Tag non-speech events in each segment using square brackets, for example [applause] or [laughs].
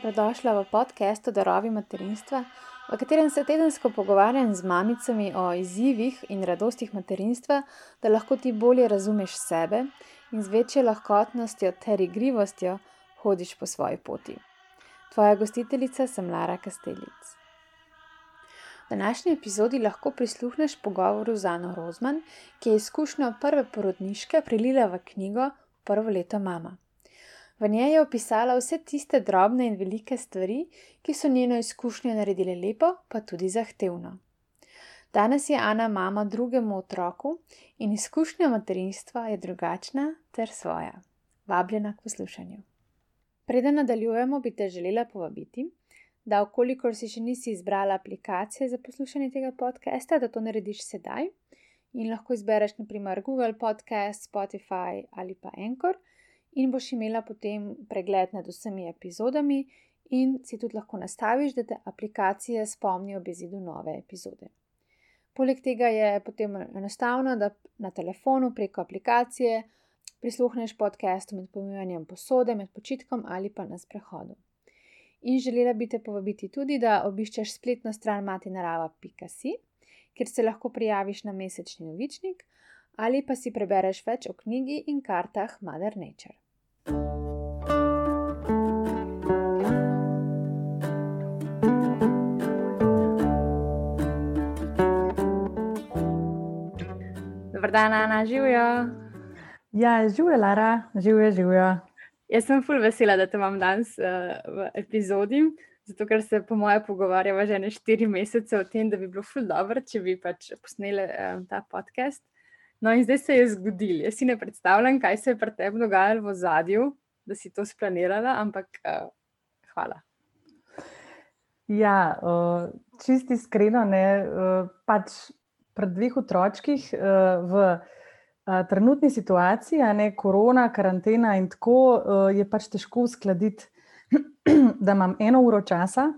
dobrodošla v podkastu Darovi materinstva, v katerem se tedensko pogovarjam z mamicami o izzivih in radostih materinstva, da lahko ti bolje razumeš sebe in z večjo lahkotnostjo ter igrivostjo hodiš po svoji poti. Tvoja gostiteljica sem Lara Kastelic. V današnji epizodi lahko prisluhneš pogovoru z Ano Rozman, ki je izkušnjo prve porodniške prilila v knjigo Prvo leto mama. V njej je opisala vse tiste drobne in velike stvari, ki so njeno izkušnjo naredile lepo, pa tudi zahtevno. Danes je Ana mama drugemu otroku in izkušnja materinstva je drugačna ter svoja. Vabljena k poslušanju. Preden nadaljujemo, bi te želela povabiti, da, okolikor si še nisi izbrala aplikacije za poslušanje tega podcasta, da to narediš sedaj in lahko izbereš naprimer Google Podcast, Spotify ali pa Anchor in boš imela potem pregled nad vsemi epizodami, in si tudi lahko nastaviš, da te aplikacije spomnijo ob izidu nove epizode. Poleg tega je potem enostavno, da na telefonu preko aplikacije prisluhneš podcastu med pomivanjem posode, med počitkom ali pa na sprehodu. In želela bi te povabiti tudi, da obiščeš spletno stran matinarava.si, kjer se lahko prijaviš na mesečni novičnik ali pa si prebereš več o knjigi in kartah Mother Nature. Dan, Ana, živijo. Ja, živijo, Lara, živijo, živijo. Jaz sem ful vesela, da te imam danes uh, v epizodi, zato ker se po moje pogovarjava že ne štiri mesece o tem, da bi bilo ful dobro, če bi pač posneli um, ta podcast. No, in zdaj se je zgodil. Jaz si ne predstavljam, kaj se je pri tebi dogajalo v zadju, da si to splanirala, ampak uh, hvala. Ja, uh, čisti iskreno, ne. Uh, pač pri dveh otročkih uh, v uh, trenutni situaciji, a ne korona, karantena in tako, uh, je pač težko uskladiti, [clears throat] da imam eno uro časa,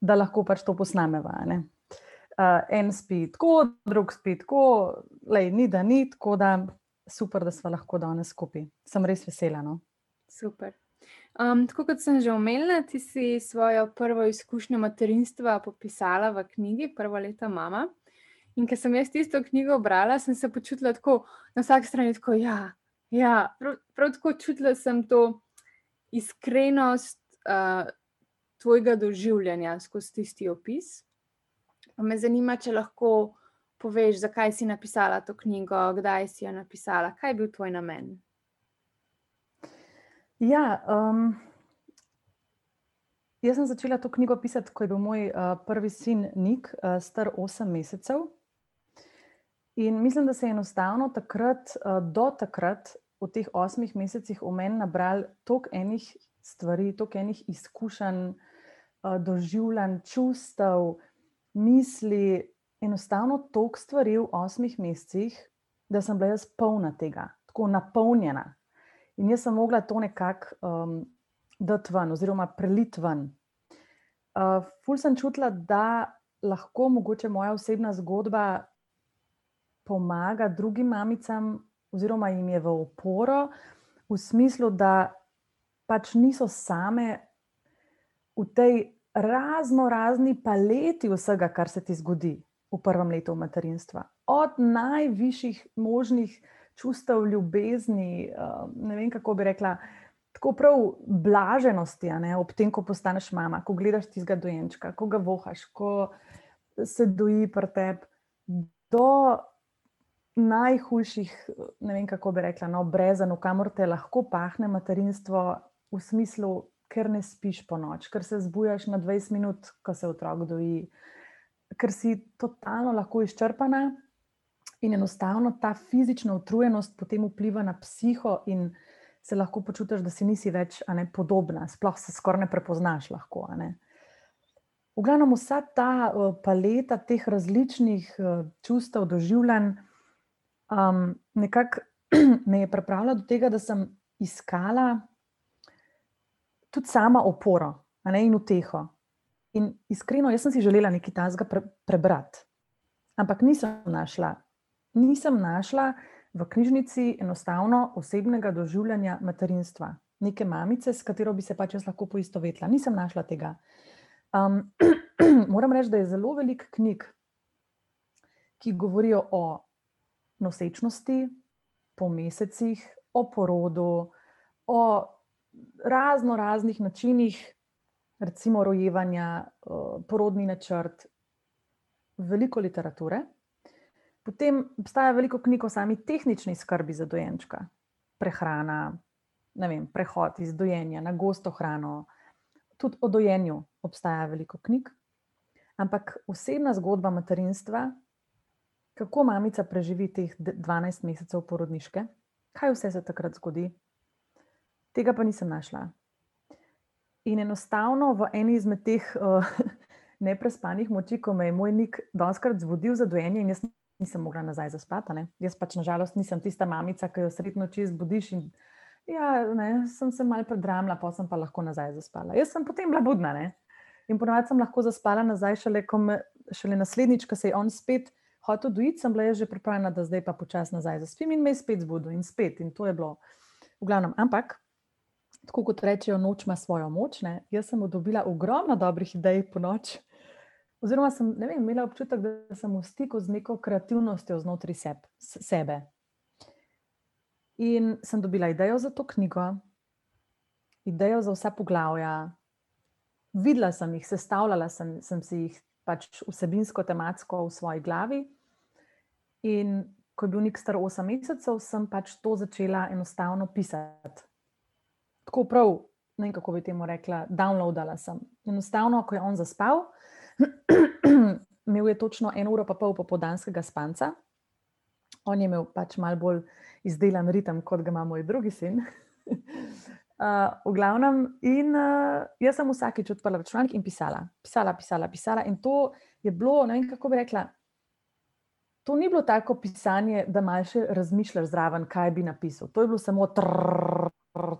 da lahko pač to posnameva uh, en spi tako, drug spi tako, lej, ni da ni, tako da super, da smo lahko danes skupaj. Sem res vesela. No? Super. Um, tako kot sem že omenila, ti si svojo prvo izkušnjo materinstva popisala v knjigi Prvo leto mama. In ker sem jaz tisto knjigo brala, sem se počutila tako na vsaki strani, tako ja, ja prav, prav tako čutila sem to iskrenost uh, tvojega doživljanja skozi tisti opis. Pa me zanima, če lahko poveš, zakaj si napisala to knjigo, kdaj si jo napisala, kaj je bil tvoj namen. Ja, um, jaz sem začela to knjigo pisati, ko je bil moj uh, prvi sin Nik, uh, star 8 mesecev. In mislim, da se je enostavno takrat, uh, do takrat, v teh osmih mesecih, v meni nabral toliko enih stvari, toliko enih izkušenj, uh, doživljanj, čustev misli, enostavno toliko stvari v osmih mesecih, da sem bila jaz polna tega, tako napolnjena. In jaz sem mogla to nekako um, dati ven, oziroma preliti ven. Uh, ful sem čutila, da lahko mogoče moja osebna zgodba pomaga drugim mamicam, oziroma jim je v oporo, v smislu, da pač niso same v tej razno razni paleti vsega, kar se ti zgodi v prvem letu materinstva. Od najvišjih možnih čustev ljubezni, eh, ne vem kako bi rekla, tako prav blaženosti, ne, ob tem, ko postaneš mama, ko gledaš tistega dojenčka, ko ga vohaš, ko se doji pri tebi, do najhujših, ne vem kako bi rekla, no, brezano, kamor te lahko pahne materinstvo v smislu ker ne spiš po noč, ker se zbujaš na 20 minut, ko se otrok doji, ker si totalno lahko izčrpana in enostavno ta fizična utrujenost potem vpliva na psiho in se lahko počutiš, da si nisi več ne, podobna, sploh se skoraj ne prepoznaš lahko. Ne. V glavnem, vsa ta uh, paleta teh različnih uh, čustev, doživljanj, um, nekako [clears throat] me je pripravila do tega, da sem iskala tudi sama oporo ne, in uteho. In iskreno, jaz sem si želela nekaj tajnega pre, prebrati, ampak nisem našla. Nisem našla v knjižnici enostavno osebnega doživljanja materinstva. neke mamice, s katero bi se pač jaz lahko poistovetila. Nisem našla tega. Um, [clears throat] moram reči, da je zelo veliko knjig, ki govorijo o nosečnosti, po mesecih, o porodu, o razno raznih načinih, recimo rojevanja, porodni načrt, veliko literature. Potem obstaja veliko knjig o sami tehnični skrbi za dojenčka, prehrana, vem, prehod iz dojenja na gosto hrano. Tudi o dojenju obstaja veliko knjig. Ampak osebna zgodba materinstva, kako mamica preživi teh 12 mesecev porodniške, kaj vse se takrat zgodi, tega pa nisem našla. In enostavno v eni izmed teh uh, [laughs] neprespanih moči, ko me je moj nik doskrat zbudil za dojenje, in jaz nisem mogla nazaj zaspati. Jaz pač nažalost nisem tista mamica, ki jo sredno čez budiš in Ja, ne, sem se malo predramila, pa sem pa lahko nazaj zaspala. Jaz sem potem bila budna. Ne? In ponovadi sem lahko zaspala nazaj, šele, me, šele naslednjič, ko se je on spet hotel dojiti, sem bila že pripravljena, da zdaj pa počasi nazaj zaspim in me je spet zbudil in spet. In to je bilo v glavnem. Ampak, tako kot rečejo, noč ima svojo moč. Ne? Jaz sem dobila ogromno dobrih idej po noč. Oziroma, sem vem, imela občutek, da sem v stiku z neko kreativnostjo znotraj seb, sebe. In sem dobila idejo za to knjigo, idejo za vsa poglavja. Videla sem jih, sestavljala sem, sem si jih pač vsebinsko, tematsko v svoji glavi. In ko je bil nek star 8 mesecev, sem pač to začela enostavno pisati. Tako prav, ne vem kako bi temu rekla, downloadala sem. Enostavno, ko je on zaspal, [clears throat] imel je točno eno uro pa pol popodanskega spanca. On je imel pač malo bolj izdelan ritem, kot ga ima moj drugi sin. [laughs] Uh, v glavnem, in uh, jaz sem vsakeč odprla računalnik in pisala, pisala, pisala, pisala. In to je bilo, ne vem, kako bi rekla, to ni bilo tako pisanje, da malce razmišljaš zraven, kaj bi napisal. To je bilo samo, trrr,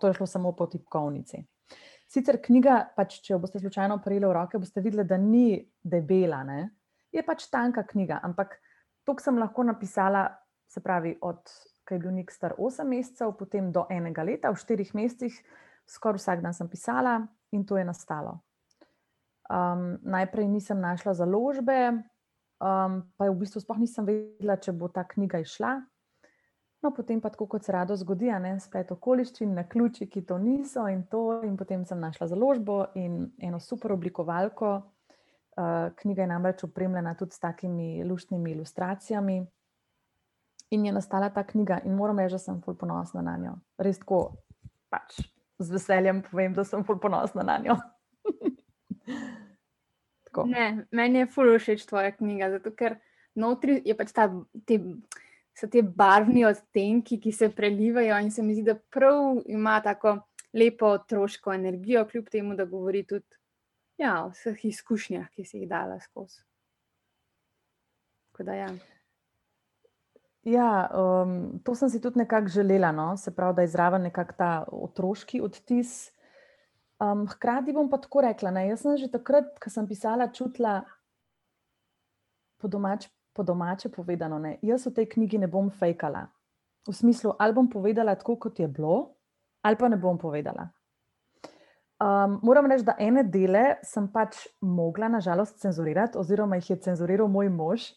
to je šlo samo po tipkovnici. Sicer knjiga, pač, če jo boste slučajno prijeli v roke, boste videli, da ni debela, ne? je pač tanka knjiga, ampak to sem lahko napisala, se pravi, od ko je bil nek star 8 mesecev, potem do enega leta, v 4 mesecih, skoraj vsak dan sem pisala in to je nastalo. Um, najprej nisem našla založbe, um, pa v bistvu sploh nisem vedela, če bo ta knjiga išla. No, potem pa tako, kot se rado zgodi, ne splet okoliščin, na ključi, ki to niso in to. In potem sem našla založbo in eno super oblikovalko. Uh, knjiga je namreč opremljena tudi s takimi luštnimi ilustracijami in je nastala ta knjiga, in moram reči, da sem fulj ponosna na njo. Res tako, pač z veseljem povem, da sem fulj ponosna na njo. [laughs] ne, meni je fulj všeč tvoja knjiga, zato ker notri je pač ta. Te, So te barvni odtenki, ki se prelivajo, in se mi zdi, da prav ima tako lepo otroško energijo, kljub temu, da govori tudi ja, o vseh izkušnjah, ki si jih dala skozi. Da, ja. Ja, um, to sem si tudi nekako želela, no? se pravi, da je zraven nekako ta otroški odtis. Um, hkrati bom pa tako rekla, da sem že takrat, ko sem pisala, čutila po, domač, po domače povedano, da jaz v tej knjigi ne bom fejkala. V smislu, ali bom povedala tako, kot je bilo, ali pa ne bom povedala. Um, moram reči, da ene dele sem pač mogla, nažalost, cenzurirati, oziroma jih je cenzuriral moj mož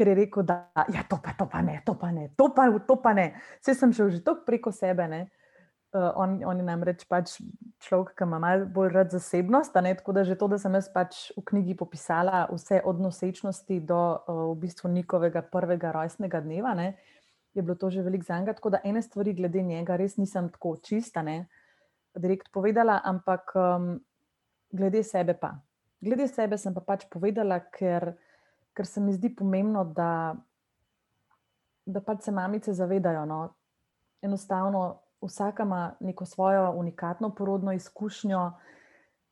ker je rekel, da je ja, to, to pa ne, to pa ne, to pa, to pa ne. Vse sem šel že tako preko sebe. Uh, on, on je namreč pač človek, ki ima malo bolj rad zasebnost. Tako da že to, da sem jaz pač v knjigi popisala vse od nosečnosti do uh, v bistvu njihovega prvega rojstnega dneva, ne, je bilo to že veliko za njega. Tako da ene stvari glede njega res nisem tako čista, ne, direkt povedala, ampak um, glede sebe pa. Glede sebe sem pa pač povedala, ker ker se mi zdi pomembno, da, da pač se mamice zavedajo. No? Enostavno, vsaka ima neko svojo unikatno porodno izkušnjo,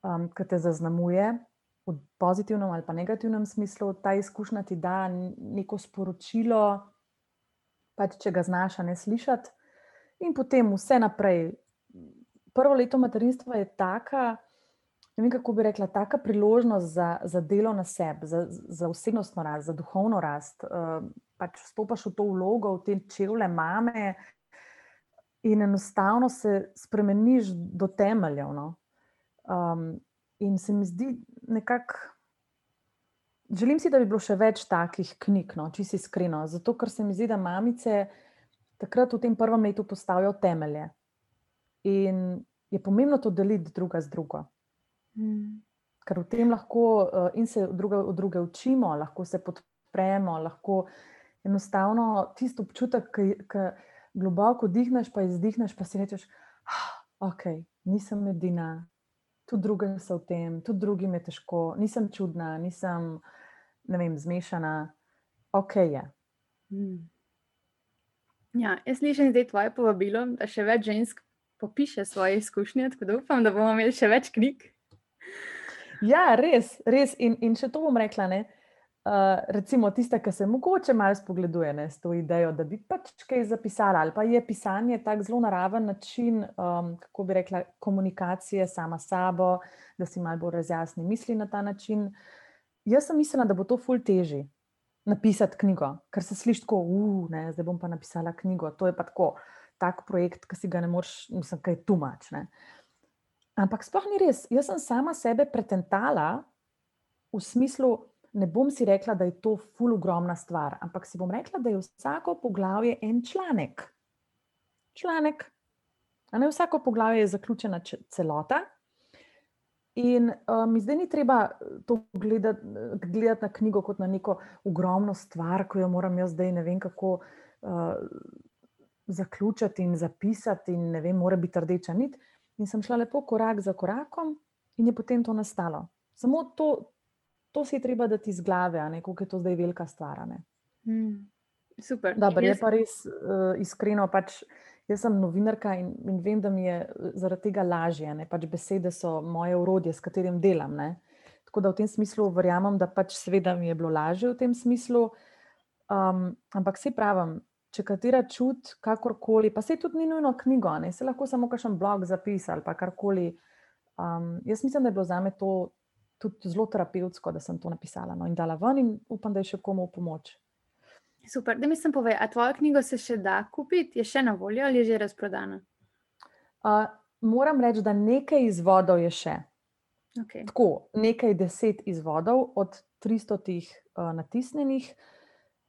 um, ki te zaznamuje v pozitivnem ali pa negativnem smislu. Ta izkušnja ti da neko sporočilo, pač, če ga znaš ne slišati, in potem vse naprej. Prvo leto materinstva je taka, ne vem, kako bi rekla, taka priložnost za, za delo na sebi, za, za osebnostno rast, za duhovno rast. Uh, pač stopaš v to vlogo, v te čevlje mame. In enostavno se spremeniš do temeljev. No? Um, in se mi zdi nekako. Želim si, da bi bilo še več takih knjig, no, če si iskreno. Zato, ker se mi zdi, da mamice takrat v tem prvem letu postavijo temelje. In je pomembno to deliti druga z drugo. Mm. Ker v tem lahko uh, in se druga, od druge učimo, lahko se podpremo, lahko enostavno tisto občutek, ki globoko dihneš, pa izdihneš, pa si rečeš, ah, ok, nisem edina, tudi druge so v tem, tudi drugim je težko, nisem čudna, nisem vem, zmešana, ok je. Hmm. Ja, jaz slišim zdaj tvoje povabilo, da še več žensk popiše svoje izkušnje, tako da upam, da bomo imeli še več knjig. Ja, res, res. In, in še to bom rekla. Ne? Uh, recimo, tiste, ki se mogoče malo spogleduje ne, s to idejo, da bi pač kaj zapisala, ali pa je pisanje tako zelo naraven način, um, kako bi rekla, komunikacije sama s sabo, da si malo bolj razjasni misli na ta način. Jaz sem mislila, da bo to ful teži napisati knjigo, ker se sliši tako, uh, zdaj bom pa napisala knjigo. To je pa tako, tak projekt, ki si ga ne moreš, mislim, kaj tumač. Ne. Ampak sploh ni res. Jaz sem sama sebe pretentala v smislu, ne bom si rekla, da je to ful ogromna stvar, ampak si bom rekla, da je vsako poglavje en članek. Članek. A ne vsako poglavje je zaključena celota. In uh, mi zdaj ni treba to gledati, gledati na knjigo kot na neko ogromno stvar, ki jo moram jaz zdaj ne vem kako uh, zaključiti in zapisati, in ne vem, mora biti rdeča nit. In sem šla lepo korak za korakom, in je potem to nastalo. Samo to, to si je treba dati iz glave, kako je to zdaj velika stvar. Hmm. Super. Dobar, je pa res uh, iskreno. Pač, jaz sem novinarka in, in vem, da mi je eh, zaradi tega lažje. Pač besede so moje urodje, s katerim delam. Ne? Tako da v tem smislu verjamem, da pač seveda mi je bilo lažje v tem smislu. Um, ampak se pravim, če katera čut, kakorkoli, pa se tudi ni nujno knjigo, ne? se lahko samo kakšen blog zapisal ali karkoli. Um, jaz mislim, da je bilo za me to tudi zelo terapevtsko, da sem to napisala no? in dala ven, in upam, da je še komu v pomoč. Super, da mi sem povedal, a tvojo knjigo se še da kupiti, je še na voljo ali je že razprodana? Uh, moram reči, da nekaj izvodov je še. Okay. Tako, nekaj deset izvodov od 300 uh, natisnjenih,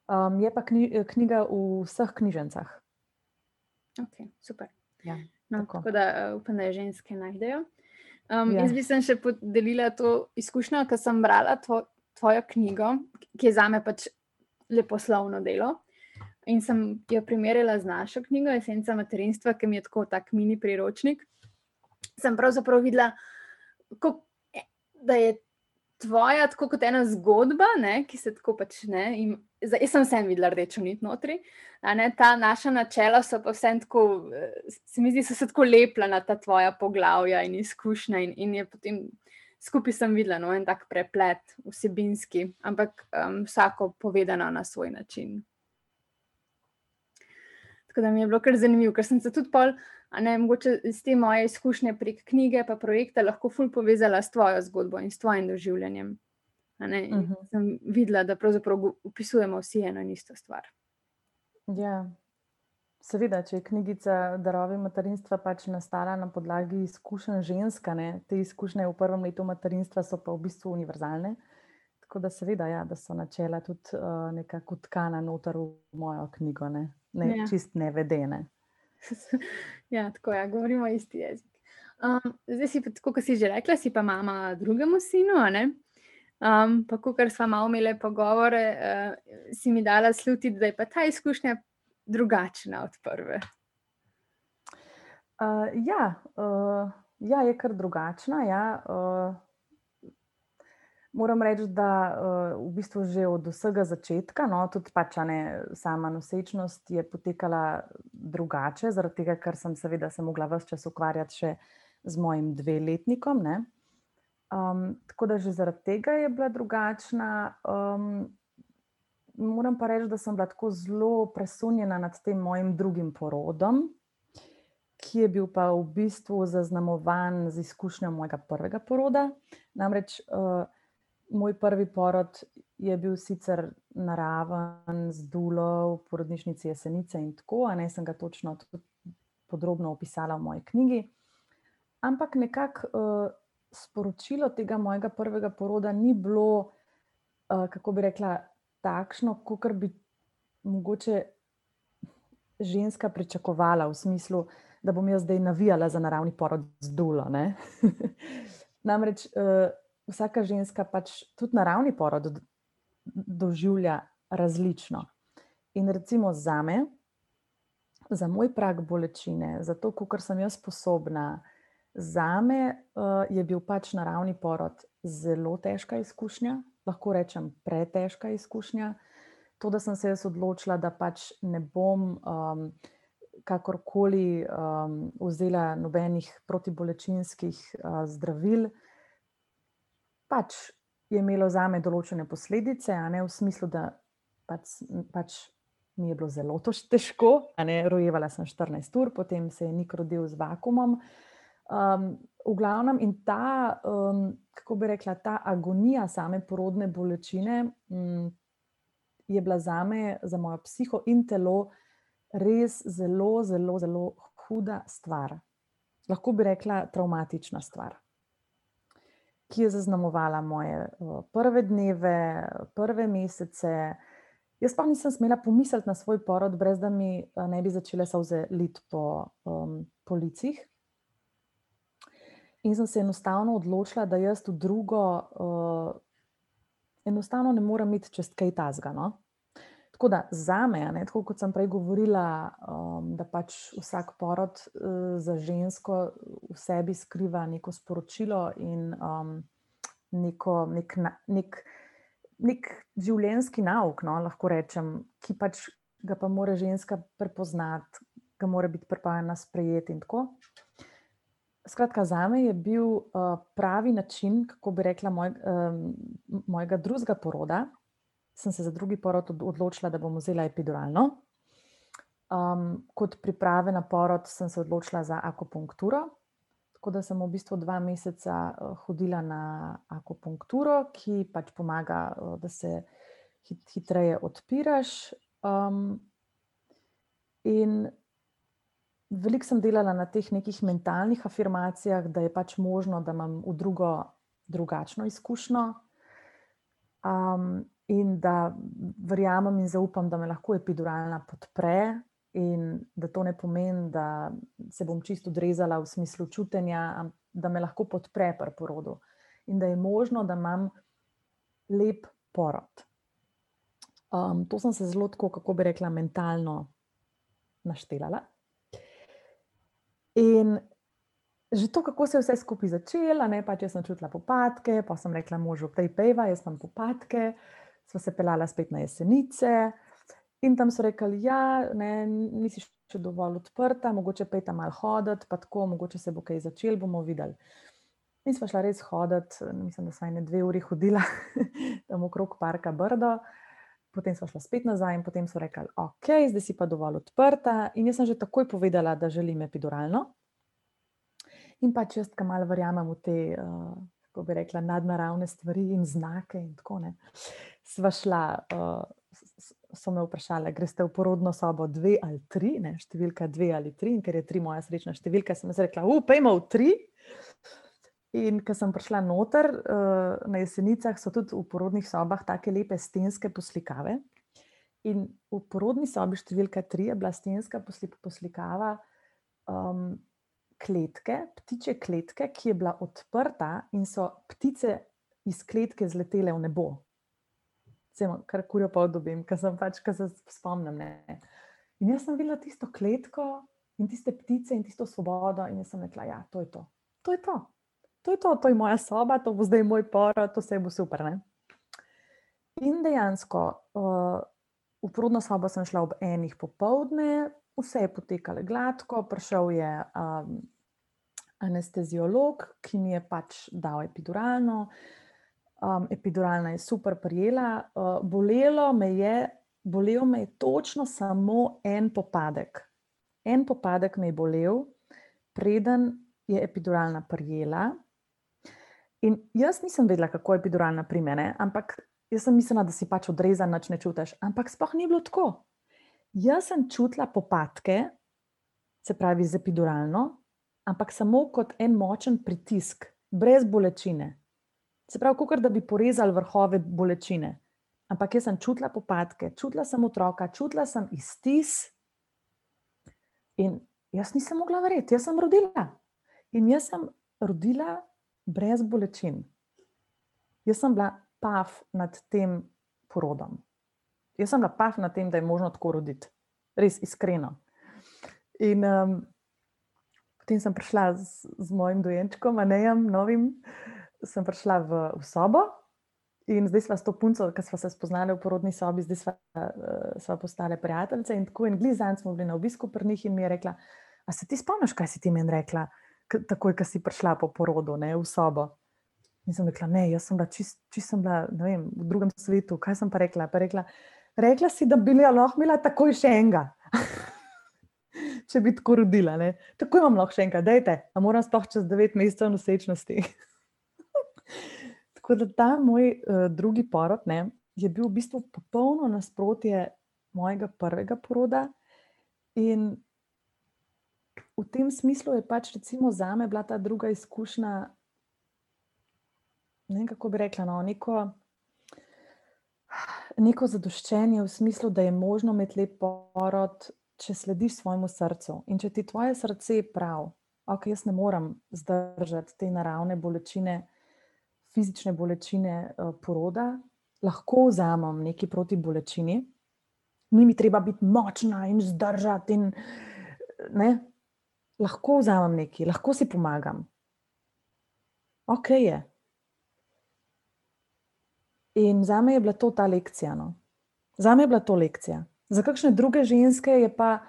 um, je pa knjiga v vseh knjižnicah. Okay, super. Ja, no, tako. tako da uh, upam, da je ženske najdejo. Um, ja. Jaz bi se še podelila to izkušnjo, ker sem brala to, tvojo knjigo, ki je za me pač leposlovno delo. In sem jo primerjala z našo knjigo, Esenca materinstva, ki mi je tako tak mini priročnik. Sem pravzaprav videla, kako, da je tvoja tako kot ena zgodba, ne, ki se tako pač ne. In, jaz sem vsem videla rdečo nit notri. Ne, ta naša načela so pa vsem tako, eh, se mi zdi, so se tako lepla na ta tvoja poglavja in izkušnja. In, in je potem skupaj sem videla no, en tak preplet vsebinski, ampak um, vsako povedano na svoj način. Tako da mi je bilo kar zanimivo, ker sem se tudi pol, ne, mogoče iz te moje izkušnje prek knjige pa projekta lahko ful povezala s tvojo zgodbo in s tvojim doživljanjem. Uh mhm. -huh. Sem videla, da pravzaprav opisujemo vsi eno in isto stvar. Ja, Seveda, če je knjigica Darovi materinstva pač nastala na podlagi izkušenj ženska, ne? te izkušnje v prvem letu materinstva so pa v bistvu univerzalne. Tako da, seveda, ja, da so načela tudi uh, nekako tkana noter v mojo knjigo, ne, ne ja. čist nevedene. [laughs] ja, tako je, ja, govorimo isti jezik. Um, zdaj si, tako kot si že rekla, si pa mama drugemu sinu. Um, pa, ko smo malo imeli pogovore, uh, si mi dala slutiti, da je pa ta izkušnja drugačna od prve? Uh, ja, uh, ja, je kar drugačna. Ja. Uh, moram reči, da uh, v bistvu že od vsega začetka, no, tudi pač ne, sama nosečnost je potekala drugače, zaradi tega, ker sem seveda se mogla vse čas ukvarjati še z mojim dveletnikom. Um, tako da že zaradi tega je bila drugačna. Um, moram pa reči, da sem bila tako zelo presunjena nad tem mojim drugim porodom, ki je bil pa v bistvu zaznamovan z izkušnjo mojega prvega poroda. Namreč uh, moj prvi porod je bil sicer naraven, z dulo v porodnišnici jesenice in tako, a ne sem ga točno podrobno opisala v moji knjigi. Ampak nekako uh, sporočilo tega mojega prvega poroda ni bilo, uh, kako bi rekla, takšno, kot bi mogoče ženska pričakovala, v smislu, da bom jaz zdaj navijala za naravni porod z dulo. [laughs] Namreč uh, vsaka ženska pač tudi naravni porod doživlja različno. In recimo za me, za moj prag bolečine, za to, kar sem jaz sposobna, za me uh, je bil pač naravni porod zelo težka izkušnja, lahko rečem pretežka izkušnja. To, da sem se jaz odločila, da pač ne bom um, kakorkoli um, vzela nobenih protibolečinskih uh, zdravil, pač je imelo za me določene posledice, a ne v smislu, da pač, pač mi je bilo zelo težko. Rojevala sem 14 ur, potem se je nik rodil z vakumom. Um, v glavnem, in ta, um, kako bi rekla, ta agonija same porodne bolečine um, je bila za me, za mojo psiho in telo, res zelo, zelo, zelo huda stvar. Lahko bi rekla, traumatična stvar, ki je zaznamovala moje uh, prve dneve, prve mesece. Jaz pa nisem smela pomisliti na svoj porod, brez da mi ne bi začele solze lit po um, policih. In sem se enostavno odločila, da jaz v drugo, uh, enostavno ne morem imeti čez kaj tazga. No? Tako da za me, ne, tako kot sem prej govorila, um, da pač vsak porod uh, za žensko v sebi skriva neko sporočilo in um, neko, nek, nek, nek življenjski nauk, no, lahko rečem, ki pač ga pa mora ženska prepoznati, ga mora biti pripravljena sprejeti in tako. Skratka, za me je bil uh, pravi način, kako bi rekla, moj, um, mojega drugega poroda. Sem se za drugi porod odločila, da bom vzela epiduralno. Um, kot priprave na porod sem se odločila za akupunkturo. Tako da sem v bistvu dva meseca uh, hodila na akupunkturo, ki pač pomaga, uh, da se hit, hitreje odpiraš. Um, in veliko sem delala na teh nekih mentalnih afirmacijah, da je pač možno, da imam v drugo drugačno izkušnjo. Um, in da verjamem in zaupam, da me lahko epiduralna podpre, in da to ne pomeni, da se bom čisto odrezala v smislu čutenja, da me lahko podpre pri porodu. In da je možno, da imam lep porod. Um, to sem se zelo, tako, kako bi rekla, mentalno naštelala. In že to, kako se je vse skupaj začelo, ne pa če sem čutila popadke, pa sem rekla možu, tej peva, jaz imam popadke, sva se pelala spet na jesenice. In tam so rekli, da ja, nisi še dovolj odprta, mogoče pej tam malo hoditi, pa tako, mogoče se bo kaj začel, bomo videli. In sva šla res hoditi, mislim, da sva ene dve uri hodila [laughs] tam okrog parka Brdo. Potem smo šli spet nazaj in potem so rekli, ok, zdaj si pa dovolj odprta. In jaz sem že takoj povedala, da želim epiduralno. In pa če jaz kam malo verjamem v te, uh, kako bi rekla, nadnaravne stvari in znake. In tako, sva šla, uh, so me vprašali, greste v porodno sobo dve ali tri, ne, številka dve ali tri, in ker je tri moja srečna številka, sem rekla, upajmo v tri. In ko sem prišla noter uh, na jesenicah, so tudi v porodnih sobah tako lepe stenske poslikave. In v porodni sobi številka tri je bila stenska poslikava um, kletke, ptiče kletke, ki je bila odprta in so ptice iz kletke zletele v nebo. Vsem, kar kurijo pa odobim, ker sem pač, ker se spomnim. Ne. In jaz sem videla tisto kletko in tiste ptice in tisto svobodo, in jaz sem rekla, ja, to je to. To je to to je to, to je moja soba, to bo zdaj moj porod, to vse bo super. Ne? In dejansko uh, v prudno sobo sem šla ob enih popovdne, vse je potekalo gladko, prišel je um, anesteziolog, ki mi je pač dal epiduralno. Um, epiduralna je super prijela, uh, bolelo me je, bolel me je točno samo en popadek. En popadek me je bolel, preden je epiduralna prijela, In jaz nisem vedela, kako je epiduralna pri meni, ampak jaz sem mislila, da si pač odrezan, noč ne čutiš. Ampak sploh ni bilo tako. Jaz sem čutila popadke, se pravi z epiduralno, ampak samo kot en močen pritisk, brez bolečine. Se pravi, kot da bi porezali vrhove bolečine. Ampak jaz sem čutila popadke, čutila sem otroka, čutila sem iztis. In jaz nisem mogla verjeti, jaz sem rodila. In jaz sem rodila brez bolečin. Jaz sem bila paf nad tem porodom. Jaz sem bila paf nad tem, da je možno tako roditi. Res iskreno. In um, potem sem prišla z, z mojim dojenčkom, a ne jim novim, sem prišla v, v sobo. In zdaj smo s to punco, ki smo se spoznali v porodni sobi, zdaj smo uh, postale prijateljice. In tako in glizan smo bili na obisku pri njih in mi je rekla: A se ti spomniš, kaj si ti meni rekla, takoj, ko si prišla po porodu ne, v sobo? In sem rekla: Ne, jaz sem bila čist, čist sem bila vem, v drugem svetu. Kaj sem pa rekla? Pa rekla, rekla si, da bi lahko imela takoj še enega. [laughs] Če bi tako rodila, ne? tako imam lahko še enkrat, dajte, a moram sploh čez devet mesecev nosečnosti. [laughs] Tako da ta moj uh, drugi porod ne, je bil v bistvu popolno nasprotje mojega prvega poroda. In v tem smislu je pač, recimo, za me bila ta druga izkušnja, ne vem, kako bi rekla, no, neko, neko zadoščenje v smislu, da je možno imeti lep porod, če slediš svojemu srcu. In če ti tvoje srce pravi, ok, jaz ne morem zdržati te naravne bolečine fizične bolečine uh, poroda, lahko vzamem neki proti bolečini, ni mi treba biti močna in zdržati. In, ne, lahko vzamem neki, lahko si pomagam. Ok je. In za me je bila to ta lekcija. No. Za me je bila to lekcija. Za kakšne druge ženske je pa,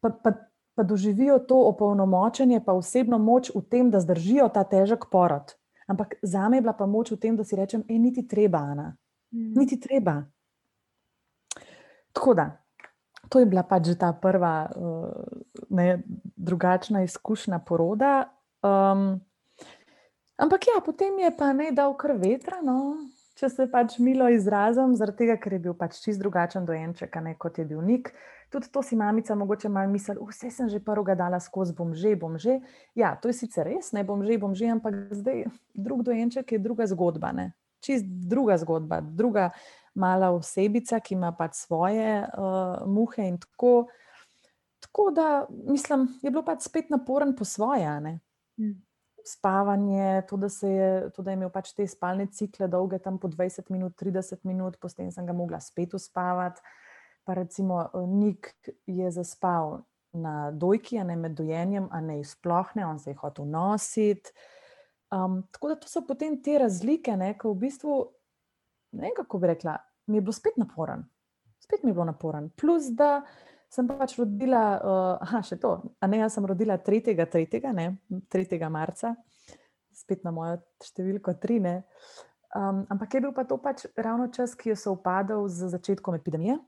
pa, pa, pa doživijo to opolnomočenje, pa osebno moč v tem, da zdržijo ta težek porod. Ampak za me je bila pa moč v tem, da si rečem, da niti treba, Ana. Mm. Niti treba. Tako da, to je bila pač ta prva, uh, ne, drugačna izkušnja poroda. Um, ampak ja, potem je pa ne dal kar vetra, no, če se pač milo izrazim, zaradi tega, ker je bil pač čist drugačen dojenček, ne kot je bil Nik. Tudi to si mamica mogoče malo misli, vse sem že prvega dala skozi, bom že, bom že. Ja, to je sicer res, ne bom že, bom že, ampak zdaj drug dojenček je druga zgodba, ne. Čist druga zgodba, druga mala osebica, ki ima pač svoje uh, muhe in tako. Tako da, mislim, je bilo pač spet naporen po svoje. Mm spavanje, to, da, je, to, da je imel pač te spalne cikle, dolge tam po 20 minut, 30 minut, potem sem ga mogla spet uspavati. Pa recimo eh, Nik je zaspal na dojki, a ne med dojenjem, a ne sploh ne, on se je hotel nositi. Um, tako da to so potem te razlike, ki v bistvu, ne vem, kako bi rekla, mi je bilo spet naporen. Spet mi je bilo naporen. Plus, da sem pač rodila, uh, aha, še to. A ne, jaz sem rodila 3. 3. Ne, 3. marca, spet na mojo številko 3. Um, ampak je bil pa to pač ravno čas, ki je sovpadal z začetkom epidemije.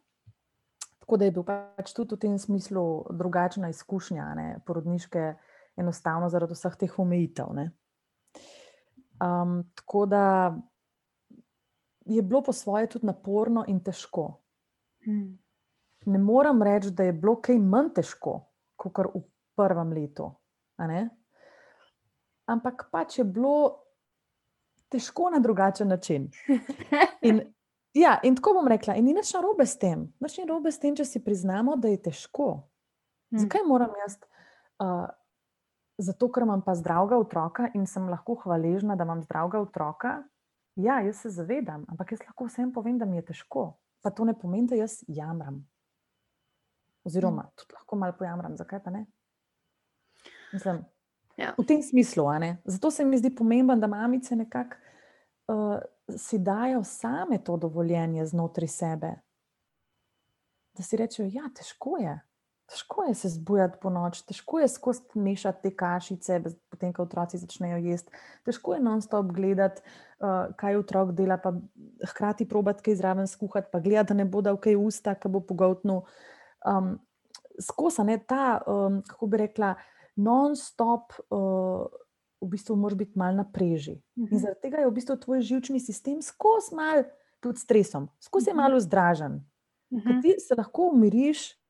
Tako da je bil pač tudi v tem smislu drugačna izkušnja, ne, porodniške, enostavno zaradi vseh teh omejitev. Um, tako da je bilo po svoje tudi naporno in težko. Hmm ne morem reči, da je bilo kaj manj težko, kot v prvem letu. Ampak pač je bilo težko na drugačen način. [laughs] In, ja, in tako bom rekla, in ni nič narobe s tem. Nič ni narobe s tem, če si priznamo, da je težko. Hmm. Zakaj moram jaz? Uh, zato, ker imam pa zdravega otroka in sem lahko hvaležna, da imam zdravega otroka. Ja, jaz se zavedam, ampak jaz lahko vsem povem, da mi je težko. Pa to ne pomeni, da jaz jamram. Oziroma, mm. tudi lahko malo pojamram, zakaj pa ne. Mislim, ja. V tem smislu. Zato se mi zdi pomembno, da mamice nekako uh, si dajo same to dovoljenje znotraj sebe. Da si rečejo, da ja, je težko. Težko je se zbujati po noč, težko je skozi mešati te kašice, potem, ko otroci začnejo jesti. Težko je non-stop gledati, uh, kaj otrok dela, pa hkrati probati kaj zraven skuhati, pa gledati, da ne bo dal kaj usta, ki bo pogotnil. Um, skozi ne, ta, um, kako bi rekla, non-stop, uh, v bistvu, moraš biti malo na preži. Uh -huh. In mhm. zaradi tega je v bistvu tvoj žilčni sistem skozi malo tudi stresom, skozi uh -huh. malo zdražen. Uh -huh. Ti se lahko umiriš,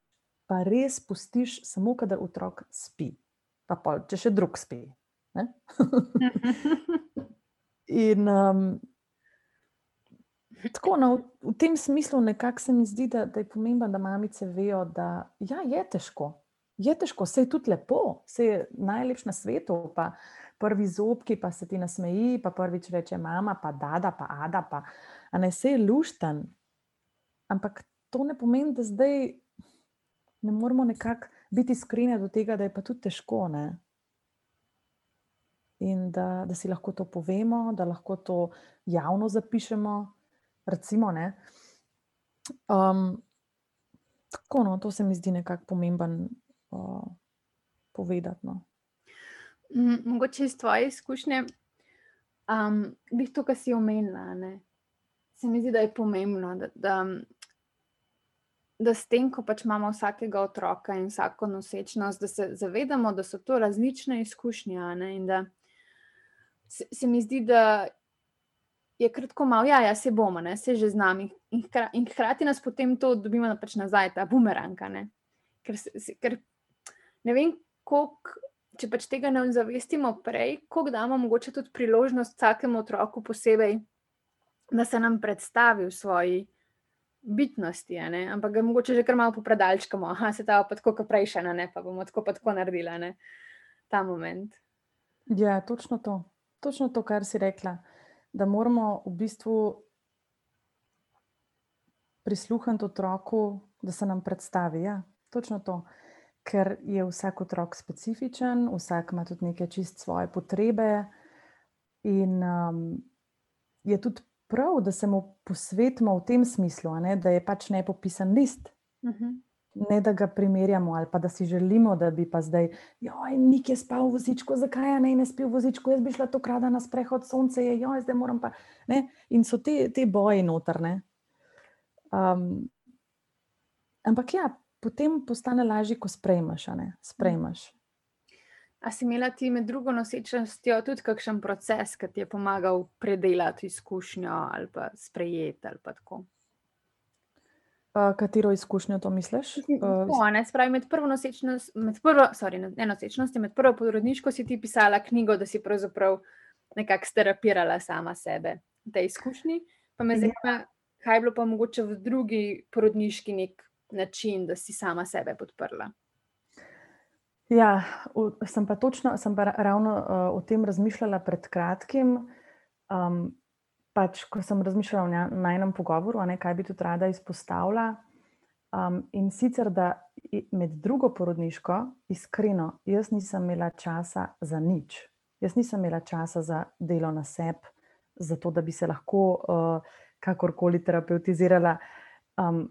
pa res pustiš samo, kadar otrok spi, pa pol, če še drug spi. [laughs] In um, tako, no, v, v tem smislu nekako se mi zdi, da, da je pomembno, da mamice vejo, da ja, je težko. Je težko, se je tudi lepo, se je najlepši na svetu. Pa prvi zobki, pa se ti nasmeji, pa prvič reče mama, pa dada, pa ada, pa ne se je lušten. Ampak to ne pomeni, da zdaj ne moramo nekako biti iskreni do tega, da je pa tudi težko. Ne? In da, da si lahko to povemo, da lahko to javno zapišemo. Recimo, um, tako, no, to se mi zdi nekako pomemben uh, povedati. No. Mogoče iz tvoje izkušnje, um, bi to, kar si omenila. Ne? Se mi zdi, da je pomembno, da, da, da s tem, ko pač imamo vsakega otroka in vsako nosečnost, da se zavedamo, da so to različne izkušnje. In da se, se mi zdi, da je kratko malo, ja, ja se bomo, ne? se že z nami. In, hkra, in hkrati nas potem to dobimo pač nazaj, ta bumeranka. Ne? Ker, ker ne vem, koliko. Če pač tega ne zavestimo prej, kako damo mogoče tudi priložnost vsakemu otroku posebej, da se nam predstavi v svoji bitnosti, ampak ga mogoče že kar malo popredalčkamo, da se ta pa tako kot prejšnja, ne pa bomo tako pa tako naredili ne? ta moment. Ja, točno to. Točno to, kar si rekla, da moramo v bistvu prisluhniti otroku, da se nam predstavi. Ja, točno to. Ker je vsak otrok specifičen, vsak ima tudi neke čist svoje potrebe, in um, je tudi prav, da se mu posvetimo v tem smislu, ne, da je pač nepopisan list. Uh mhm. -huh. Ne da ga primerjamo, ali pa da si želimo, da bi pa zdaj, joj, nik je spal v vozičku, zakaj je ne, ne spil v vozičku, jaz bi šla to krada na sprehod, sonce je, joj, zdaj moram pa. Ne? In so te, te boje notrne. Um, ampak ja, potem postane lažje, ko sprejmaš. sprejmaš. A si imela ti med drugo nosečnostjo tudi kakšen proces, ki ti je pomagal predelati izkušnjo ali pa sprejeti ali pa tako? Uh, katero izkušnjo to misliš? Uh, ne, spravi, med prvo nosečnostjo, med prvo, sorry, ne nosečnostjo, med prvo porodniško si ti pisala knjigo, da si pravzaprav nekako sterapirala sama sebe v tej izkušnji. Pa me ja. zanima, kaj je bilo pa mogoče v drugi porodniški nek način, da si sama sebe podprla. Ja, v, sem pa točno, sem pa ravno uh, o tem razmišljala pred kratkim. Um, pač, ko sem razmišljala na, na enem pogovoru, ne, kaj bi tudi rada izpostavila. Um, in sicer, da med drugo porodniško, iskreno, jaz nisem imela časa za nič. Jaz nisem imela časa za delo na sebi, za to, da bi se lahko uh, kakorkoli terapeutizirala. Um,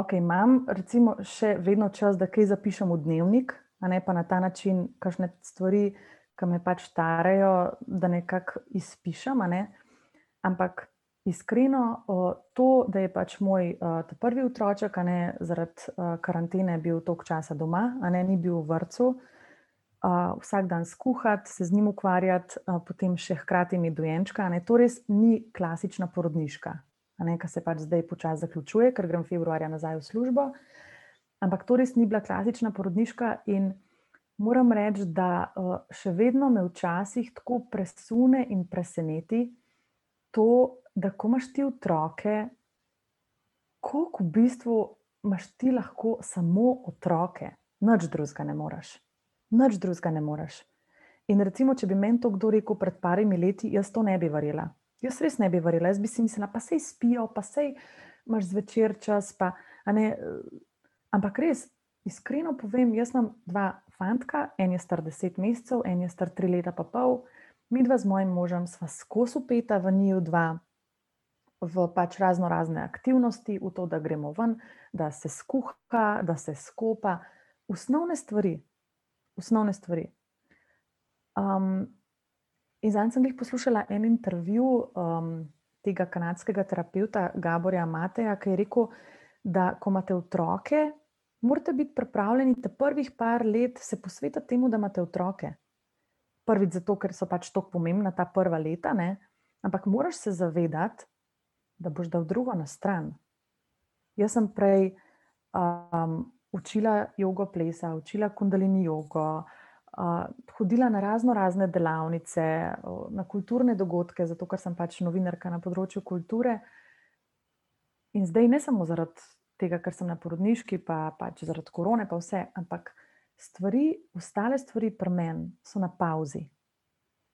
ok, imam recimo še vedno čas, da kaj zapišem v dnevnik, a ne pa na ta način, kakšne stvari, ki me pač starejo, da nekako izpišem. Ne? Ampak iskreno, to, da je pač moj prvi otroček, a ne zaradi karantene, bil toliko časa doma, a ne ni bil v vrtu. Uh, vsak dan skuhati, se z njim ukvarjati, uh, potem še hkrati mi dojenčka. Ne, to res ni klasična porodniška kar se pač zdaj počasi zaključuje, ker grem februarja nazaj v službo. Ampak to res ni bila klasična porodniška in moram reči, da še vedno me včasih tako presune in preseneti to, da ko imaš ti otroke, koliko v bistvu imaš ti lahko samo otroke, nič drugega ne moreš. Nič drugega ne moreš. In recimo, če bi meni to kdo rekel pred parimi leti, jaz to ne bi verjela. Jaz res ne bi verjela, jaz bi si mislila, pa sej spijo, pa sej imaš zvečer čas. Pa, ne, ampak res, iskreno povem, jaz imam dva fantka, en je star deset mesecev, en je star tri leta pa pol. Mi dva z mojim možem sva skozi upeta v njiju dva, v pač razno razne aktivnosti, v to, da gremo ven, da se skuha, da se skopa, osnovne stvari. Osnovne stvari. Um, In zdaj sem jih poslušala en intervju um, tega kanadskega terapeuta Gaborja Mateja, ki je rekel, da ko imate otroke, morate biti pripravljeni te prvih par let se posvetiti temu, da imate otroke. Prvič zato, ker so pač tako pomembna ta prva leta, ne? ampak moraš se zavedati, da boš dal drugo na stran. Jaz sem prej um, učila jogo plesa, učila kundalini jogo, hodila na razno razne delavnice, uh, na kulturne dogodke, zato ker sem pač novinarka na področju kulture. In zdaj ne samo zaradi tega, ker sem na porodniški, pa pač zaradi korone, pa vse, ampak stvari, ostale stvari pri meni so na pauzi.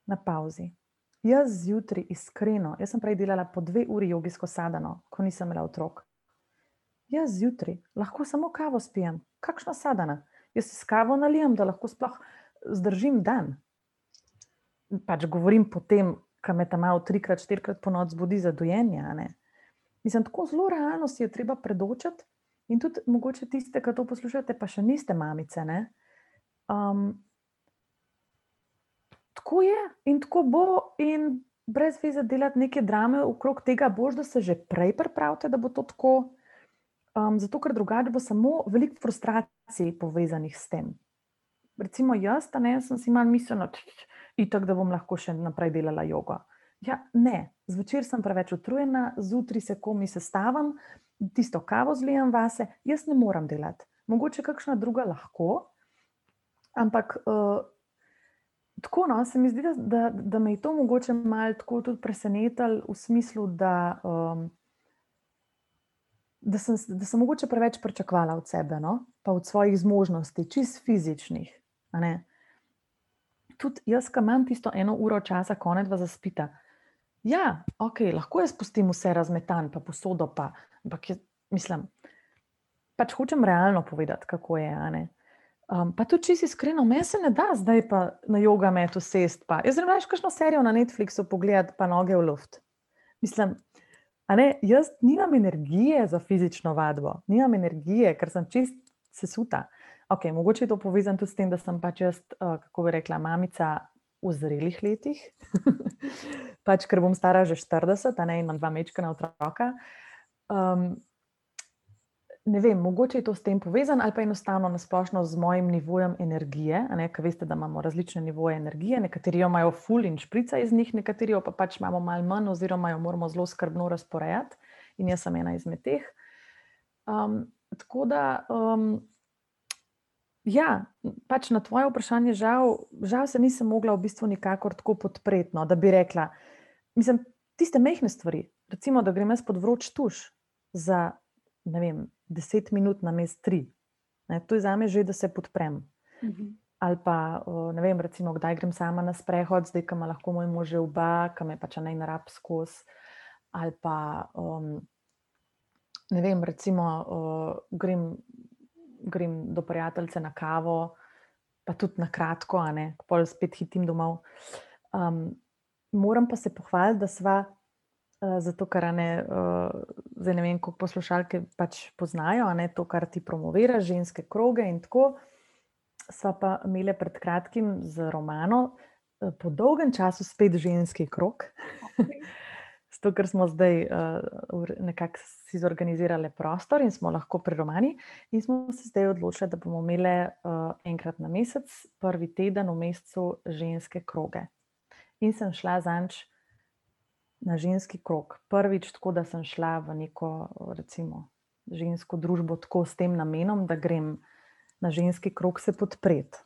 Na pauzi. Jaz zjutraj, iskreno, jaz sem prej delala po dve uri jogijsko sadano, ko nisem imela otrok. Jaz zjutraj lahko samo kavo spijem, kakšna sadana. Jaz si kavo nalijem, da lahko sploh zdržim dan. Pač govorim potem, ko me tam malo trikrat, štirikrat po noč zbudi za dojenje. Mislim, tako zelo realno si je treba predočiti. In tudi mogoče tiste, ki to poslušate, pa še niste mamice. Um, tako je in tako bo, in brez veze delati neke drame okrog tega, bož, da se že prej pripravite, da bo to tako. Um, zato, ker drugače bo samo veliko frustracij povezanih s tem. Recimo, jaz, ne, sem si malo mislil, da bom lahko še naprej delala jogo. Ja, ne, zvečer sem preveč utrujena, zjutraj se komi sestavim, tisto kavo zlijem vase, jaz ne morem delati. Mogoče kakšna druga lahko, ampak uh, tako no, se mi zdi, da, da me je to mogoče malo tako tudi presenetilo v smislu, da. Um, da sem, da sem mogoče preveč pričakovala od sebe, no? pa od svojih zmožnosti, čist fizičnih. Tudi jaz, ki imam tisto eno uro časa, konec vas zaspita. Ja, ok, lahko jaz spustim vse razmetan, pa posodo, pa, ampak jaz, mislim, pač hočem realno povedati, kako je. Um, pa tudi, če si iskreno, meni se ne da zdaj pa na jogo metu sest. Pa. Jaz zelo rečem, kakšno serijo na Netflixu pogledati, pa noge v luft. Mislim, Ne, jaz nimam energije za fizično vadbo, nimam energije, ker sem čist sesuta. Okay, mogoče je to povezano tudi s tem, da sem pač jaz, uh, kako bi rekla, mamica v zrelih letih, [laughs] pač ker bom stara že 40, a ne imam dva mečka na otroka. Um, ne vem, mogoče je to s tem povezano, ali pa enostavno nasplošno z mojim nivojem energije. Ker veste, da imamo različne nivoje energije, nekateri jo imajo ful in šprica iz njih, nekateri jo pa pač imamo malo manj, oziroma jo moramo zelo skrbno razporejati. In jaz sem ena izmed teh. Um, tako da, um, ja, pač na tvoje vprašanje, žal, žal se nisem mogla v bistvu nikakor tako podpreti, no, da bi rekla, mislim, tiste mehke stvari, recimo, da grem jaz pod vroč tuš za ne vem, deset minut na mest tri. Ne, to je za me že, da se podprem. Uh mhm. -huh. Ali pa, ne vem, recimo, kdaj grem sama na sprehod, zdaj, ima lahko moj mož oba, ki me pač naj narab skozi. Ali pa, um, ne vem, recimo, uh, grem, grem do prijateljice na kavo, pa tudi na kratko, a ne, pol spet hitim domov. Um, moram pa se pohvaliti, da sva Eh, zato, ker ne, uh, zdaj ne vem, kako poslušalke pač poznajo, ne, to, kar ti promovira, ženske kroge in tako. Sva pa imeli pred kratkim z Romano, uh, po dolgem času spet ženski krog. Zato, ker smo zdaj uh, nekako si zorganizirali prostor in smo lahko pri Romani, in smo se zdaj odločili, da bomo imeli uh, enkrat na mesec, prvi teden v mesecu, ženske kroge. In sem šla za nič na ženski krok. Prvič, tako da sem šla v neko recimo, žensko družbo tako s tem namenom, da grem na ženski krok se podpreti.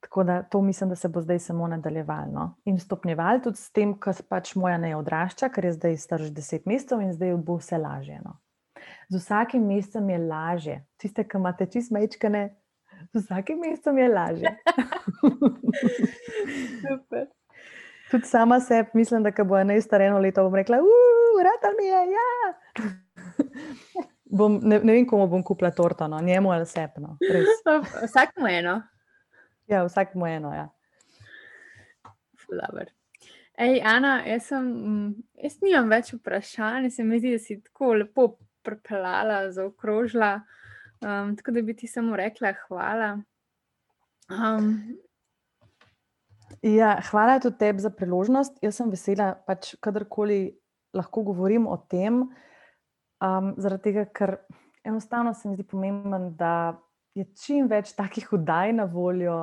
Tako da to mislim, da se bo zdaj samo nadaljevalo in stopnjevalo tudi s tem, kar pač moja ne odrašča, ker je zdaj star že deset mesecev in zdaj bo vse lažje. No. Z vsakim mesecem je lažje. Tiste, ki imate čist mečkane, z vsakim mesecem je lažje. [laughs] Super tudi sama sebi mislim, da bo ena stara eno leto, bom rekla, urata mi je. Ja. bom, ne, ne vem, komu bom kupila torto, no, njemu ali sepno. Vsak mu eno. Ja, vsak mu eno. Ja. Ej, Ana, jaz, sem, jaz nimam več vprašanj, se mi zdi, da si tako lepo prepeljala, zaokrožila. Um, tako da bi ti samo rekla hvala. Um, Ja, hvala tudi tebi za priložnost. Jaz sem vesela, pač kadarkoli lahko govorim o tem, um, zaradi tega, ker enostavno se mi zdi pomembno, da je čim več takih vdaj na voljo,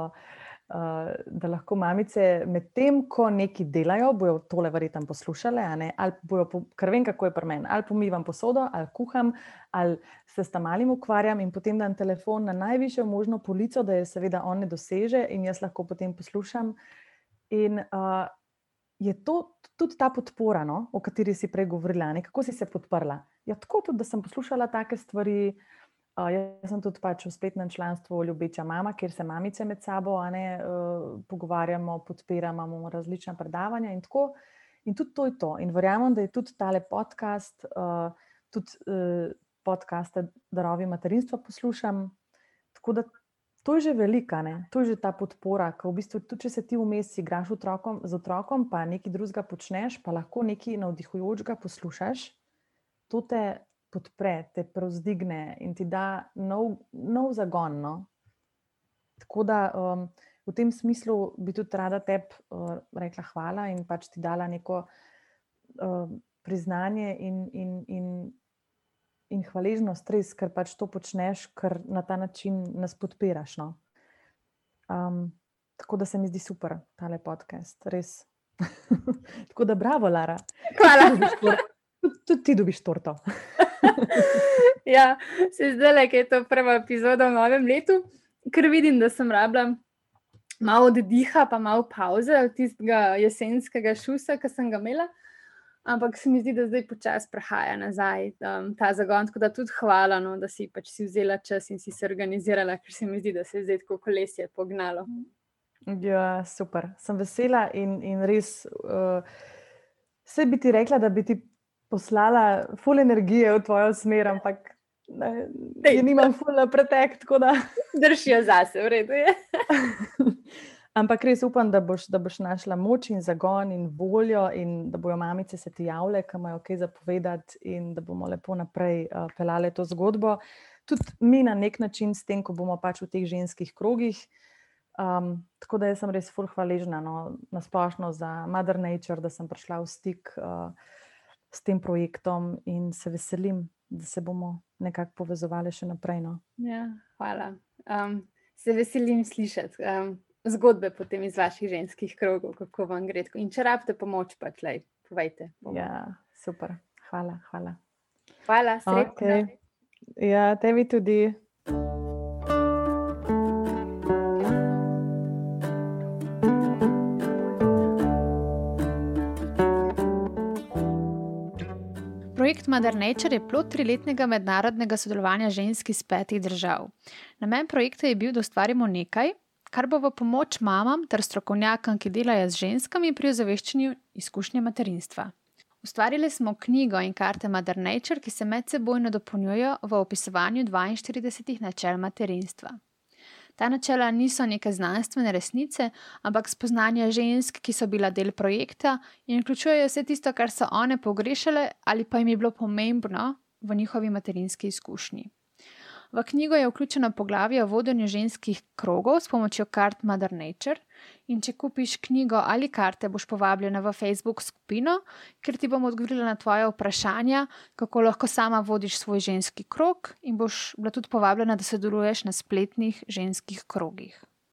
Uh, da lahko mamice medtem, ko neki delajo, bojo tole verjetno poslušale, ali bojo, ker vem, kako je pri meni, ali pomivam posodo, ali kuham, ali se s tam malim ukvarjam in potem dam telefon na najvišjo možno polico, da je seveda on ne doseže in jaz lahko potem poslušam. In uh, je to tudi ta podpora, no, o kateri si prej govorila, ne? kako si se podprla. Ja, tako tudi, da sem poslušala take stvari. Jaz sem tudi pač v spletnem članstvu Ljubeča mama, kjer se mamice med sabo ne, uh, pogovarjamo, podpiramo, imamo različna predavanja in tako. In tudi to je to. In verjamem, da je tudi tale podcast, uh, tudi uh, podcaste Darovi materinstva poslušam. Tako da to je že velika, ne? to je že ta podpora, ki v bistvu tudi če se ti vmes igraš otrokom, z otrokom, pa nekaj drugega počneš, pa lahko nekaj navdihujočega poslušaš, to te podpre, te prevzdigne in ti da nov, nov zagon. No? Tako da um, v tem smislu bi tudi rada tebi uh, rekla hvala in pač ti dala neko uh, priznanje in, in, in in hvaležnost, res, ker pač to počneš, ker na ta način nas podpiraš. No? Um, tako da se mi zdi super, tale podcast, res. [laughs] tako da, bravo, Lara. Hvala. Tudi ti dobiš torto. [laughs] ja, se zdaj le, da je to prva epizoda v novem letu, ker vidim, da sem rabila malo oddiha, pa malo pauze od tistega jesenskega šusa, ki sem ga imela. Ampak se mi zdi, da zdaj počasi prehaja nazaj um, ta zagon. Tako da tudi hvala, no, da si pač si vzela čas in si se organizirala, ker se mi zdi, da se je zdaj tako kolesje pognalo. Ja, super. Sem vesela in, in res. Uh, vse bi ti rekla, da bi ti poslala full energije v tvojo smer, ampak ne, ne nimam full na pretek. [laughs] Držijo zase, v redu je. [laughs] Ampak res upam, da boš, da boš našla moč in zagon in voljo, in da bojo mamice se ti javile, ki imajo kaj zapovedati, in da bomo lepo naprej uh, pelale to zgodbo. Tudi mi na nek način, s tem, ko bomo pač v teh ženskih krogih. Um, tako da sem res fulh hvaležna no, na splošno za Mother Nature, da sem prišla v stik uh, s tem projektom in se veselim, da se bomo nekako povezovali še naprej. No. Ja, hvala. Um, se veselim slišati. Um, zgodbe potem iz vaših ženskih krogov, kako vam gre. In če rabite pomoč, pa tlej, povejte. Ja, super. Hvala, hvala. Hvala, srečno. Okay. Ja, tebi tudi. Projekt Mother Nature je plot triletnega mednarodnega sodelovanja žensk iz petih držav. Namen projekta je bil, da ustvarimo nekaj, kar bo v pomoč mamam ter strokovnjakom, ki delajo z ženskami pri ozaveščanju izkušnje materinstva. Ustvarili smo knjigo in karte Mother Nature, ki se medsebojno dopolnjujejo v opisovanju 42 načel materinstva. Ta načela niso neke znanstvene resnice, ampak spoznanja žensk, ki so bila del projekta in vključujejo vse tisto, kar so one pogrešale ali pa jim je bilo pomembno v njihovi materinski izkušnji. V knjigo je vključeno poglavje o vodenju ženskih krogov s pomočjo kart Mother Nature. In če kupiš knjigo ali karte, boš povabljena v Facebook skupino, kjer ti bom odgovorila na tvoje vprašanja, kako lahko sama vodiš svoj ženski krog, in boš bila tudi povabljena, da sodeluješ na spletnih ženskih krogih.